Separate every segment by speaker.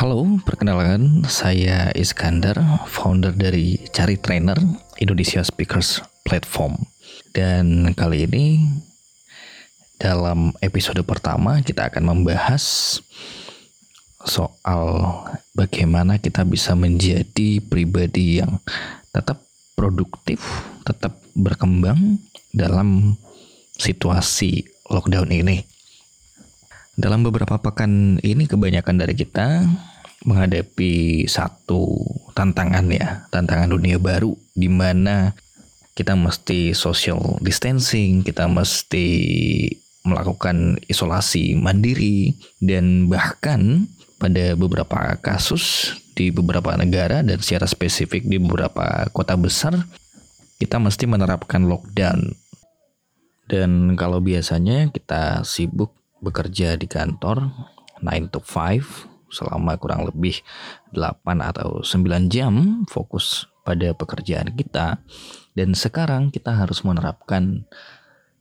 Speaker 1: Halo, perkenalkan saya Iskandar, founder dari Cari Trainer Indonesia Speakers Platform. Dan kali ini dalam episode pertama kita akan membahas soal bagaimana kita bisa menjadi pribadi yang tetap produktif, tetap berkembang dalam situasi lockdown ini. Dalam beberapa pekan ini kebanyakan dari kita menghadapi satu tantangan ya, tantangan dunia baru di mana kita mesti social distancing, kita mesti melakukan isolasi mandiri dan bahkan pada beberapa kasus di beberapa negara dan secara spesifik di beberapa kota besar kita mesti menerapkan lockdown. Dan kalau biasanya kita sibuk bekerja di kantor 9 to 5 selama kurang lebih 8 atau 9 jam fokus pada pekerjaan kita dan sekarang kita harus menerapkan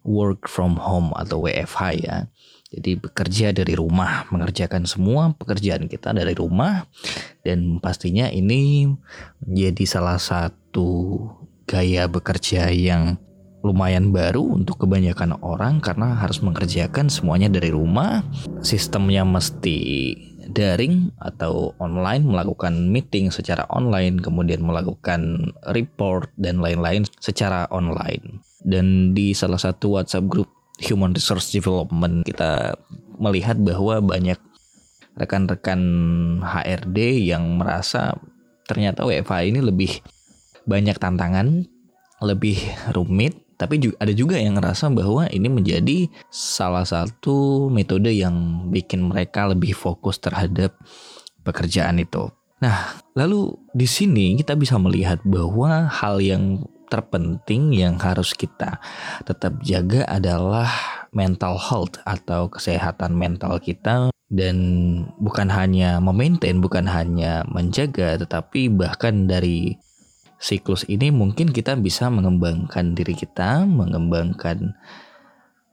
Speaker 1: work from home atau WFH ya. Jadi bekerja dari rumah, mengerjakan semua pekerjaan kita dari rumah dan pastinya ini menjadi salah satu gaya bekerja yang lumayan baru untuk kebanyakan orang karena harus mengerjakan semuanya dari rumah. Sistemnya mesti daring atau online melakukan meeting secara online kemudian melakukan report dan lain-lain secara online. Dan di salah satu WhatsApp group Human Resource Development kita melihat bahwa banyak rekan-rekan HRD yang merasa ternyata WFH ini lebih banyak tantangan, lebih rumit tapi juga, ada juga yang ngerasa bahwa ini menjadi salah satu metode yang bikin mereka lebih fokus terhadap pekerjaan itu. Nah, lalu di sini kita bisa melihat bahwa hal yang terpenting yang harus kita tetap jaga adalah mental health atau kesehatan mental kita dan bukan hanya memaintain, bukan hanya menjaga, tetapi bahkan dari siklus ini mungkin kita bisa mengembangkan diri kita, mengembangkan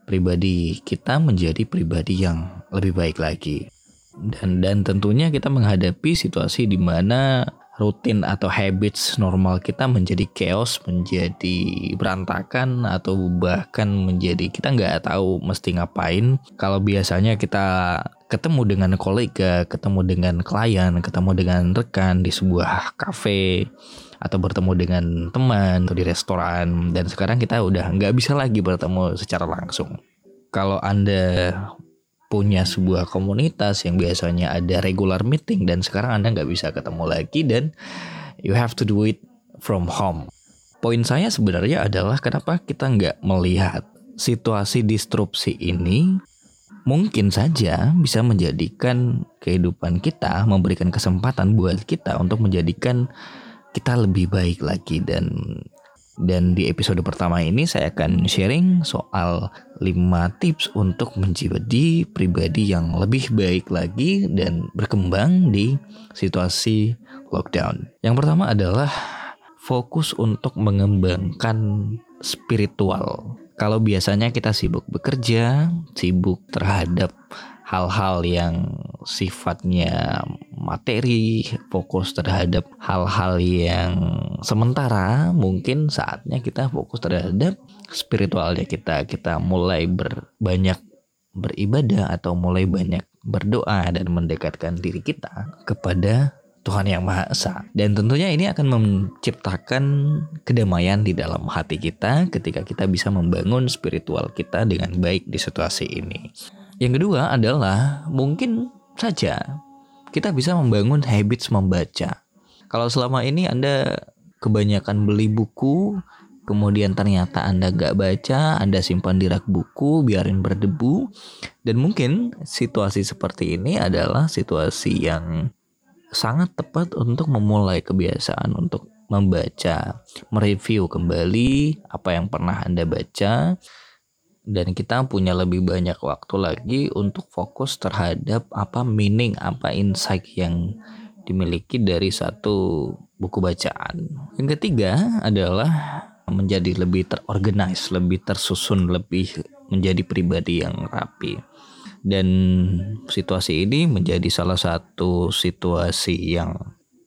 Speaker 1: pribadi kita menjadi pribadi yang lebih baik lagi. Dan dan tentunya kita menghadapi situasi di mana rutin atau habits normal kita menjadi chaos, menjadi berantakan atau bahkan menjadi kita nggak tahu mesti ngapain. Kalau biasanya kita ketemu dengan kolega, ketemu dengan klien, ketemu dengan rekan di sebuah kafe atau bertemu dengan teman atau di restoran dan sekarang kita udah nggak bisa lagi bertemu secara langsung. Kalau anda punya sebuah komunitas yang biasanya ada regular meeting dan sekarang anda nggak bisa ketemu lagi dan you have to do it from home. Poin saya sebenarnya adalah kenapa kita nggak melihat situasi disrupsi ini mungkin saja bisa menjadikan kehidupan kita, memberikan kesempatan buat kita untuk menjadikan kita lebih baik lagi dan dan di episode pertama ini saya akan sharing soal 5 tips untuk menjadi pribadi yang lebih baik lagi dan berkembang di situasi lockdown. Yang pertama adalah fokus untuk mengembangkan spiritual. Kalau biasanya kita sibuk bekerja, sibuk terhadap hal-hal yang sifatnya materi, fokus terhadap hal-hal yang sementara, mungkin saatnya kita fokus terhadap spiritualnya kita. Kita mulai berbanyak beribadah atau mulai banyak berdoa dan mendekatkan diri kita kepada Tuhan yang Maha Esa. Dan tentunya ini akan menciptakan kedamaian di dalam hati kita ketika kita bisa membangun spiritual kita dengan baik di situasi ini. Yang kedua adalah mungkin saja kita bisa membangun habits membaca. Kalau selama ini Anda kebanyakan beli buku, kemudian ternyata Anda gak baca, Anda simpan di rak buku, biarin berdebu, dan mungkin situasi seperti ini adalah situasi yang sangat tepat untuk memulai kebiasaan untuk membaca, mereview kembali apa yang pernah Anda baca, dan kita punya lebih banyak waktu lagi untuk fokus terhadap apa meaning, apa insight yang dimiliki dari satu buku bacaan. Yang ketiga adalah menjadi lebih terorganize, lebih tersusun, lebih menjadi pribadi yang rapi. Dan situasi ini menjadi salah satu situasi yang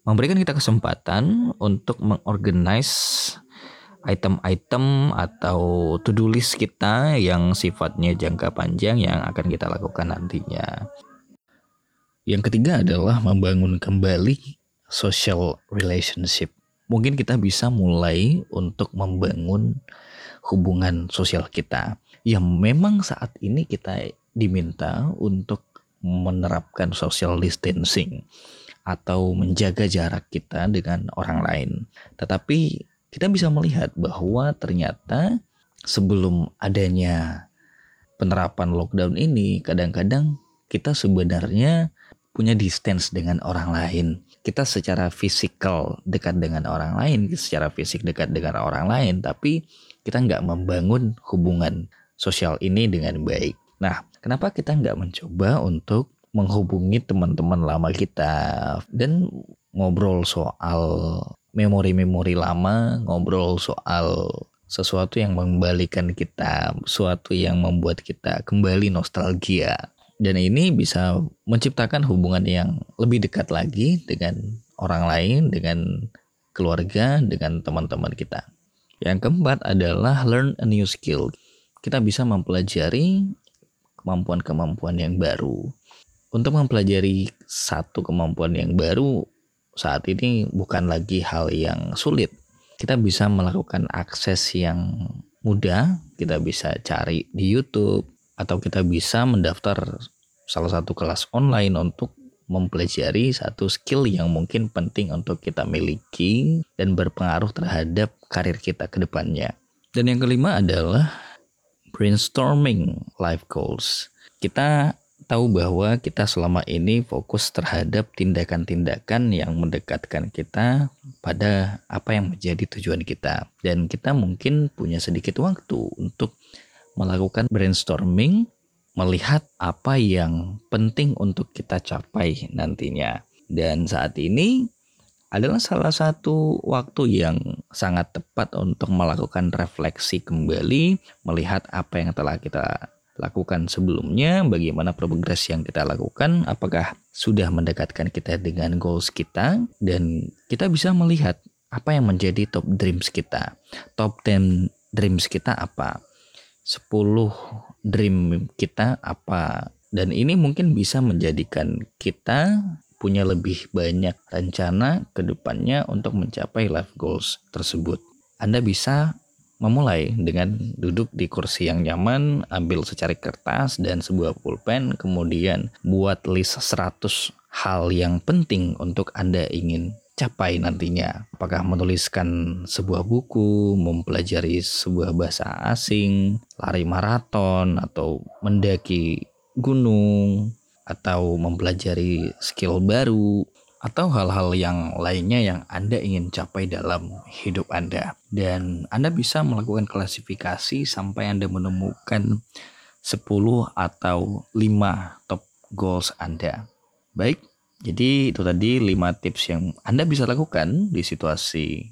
Speaker 1: memberikan kita kesempatan untuk mengorganize item-item atau to-do list kita yang sifatnya jangka panjang yang akan kita lakukan nantinya. Yang ketiga adalah membangun kembali social relationship. Mungkin kita bisa mulai untuk membangun hubungan sosial kita yang memang saat ini kita diminta untuk menerapkan social distancing atau menjaga jarak kita dengan orang lain. Tetapi kita bisa melihat bahwa ternyata sebelum adanya penerapan lockdown ini, kadang-kadang kita sebenarnya punya distance dengan orang lain. Kita secara fisikal dekat dengan orang lain, secara fisik dekat dengan orang lain, tapi kita nggak membangun hubungan sosial ini dengan baik. Nah, kenapa kita nggak mencoba untuk menghubungi teman-teman lama kita dan ngobrol soal memori-memori lama, ngobrol soal sesuatu yang mengembalikan kita, sesuatu yang membuat kita kembali nostalgia. Dan ini bisa menciptakan hubungan yang lebih dekat lagi dengan orang lain, dengan keluarga, dengan teman-teman kita. Yang keempat adalah learn a new skill. Kita bisa mempelajari kemampuan-kemampuan yang baru untuk mempelajari satu kemampuan yang baru saat ini bukan lagi hal yang sulit. Kita bisa melakukan akses yang mudah, kita bisa cari di YouTube atau kita bisa mendaftar salah satu kelas online untuk mempelajari satu skill yang mungkin penting untuk kita miliki dan berpengaruh terhadap karir kita ke depannya. Dan yang kelima adalah brainstorming life goals. Kita tahu bahwa kita selama ini fokus terhadap tindakan-tindakan yang mendekatkan kita pada apa yang menjadi tujuan kita. Dan kita mungkin punya sedikit waktu untuk melakukan brainstorming, melihat apa yang penting untuk kita capai nantinya. Dan saat ini adalah salah satu waktu yang sangat tepat untuk melakukan refleksi kembali, melihat apa yang telah kita lakukan sebelumnya, bagaimana progres yang kita lakukan, apakah sudah mendekatkan kita dengan goals kita, dan kita bisa melihat apa yang menjadi top dreams kita. Top 10 dreams kita apa? 10 dream kita apa? Dan ini mungkin bisa menjadikan kita punya lebih banyak rencana ke depannya untuk mencapai life goals tersebut. Anda bisa memulai dengan duduk di kursi yang nyaman, ambil secari kertas dan sebuah pulpen, kemudian buat list 100 hal yang penting untuk Anda ingin capai nantinya. Apakah menuliskan sebuah buku, mempelajari sebuah bahasa asing, lari maraton, atau mendaki gunung, atau mempelajari skill baru, atau hal-hal yang lainnya yang Anda ingin capai dalam hidup Anda. Dan Anda bisa melakukan klasifikasi sampai Anda menemukan 10 atau 5 top goals Anda. Baik, jadi itu tadi 5 tips yang Anda bisa lakukan di situasi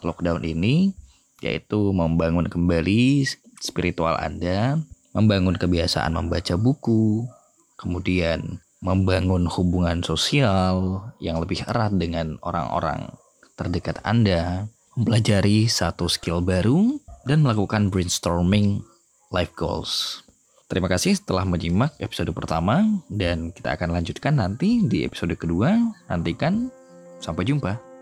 Speaker 1: lockdown ini, yaitu membangun kembali spiritual Anda, membangun kebiasaan membaca buku, kemudian membangun hubungan sosial yang lebih erat dengan orang-orang terdekat Anda, mempelajari satu skill baru, dan melakukan brainstorming life goals. Terima kasih telah menyimak episode pertama dan kita akan lanjutkan nanti di episode kedua. Nantikan, sampai jumpa.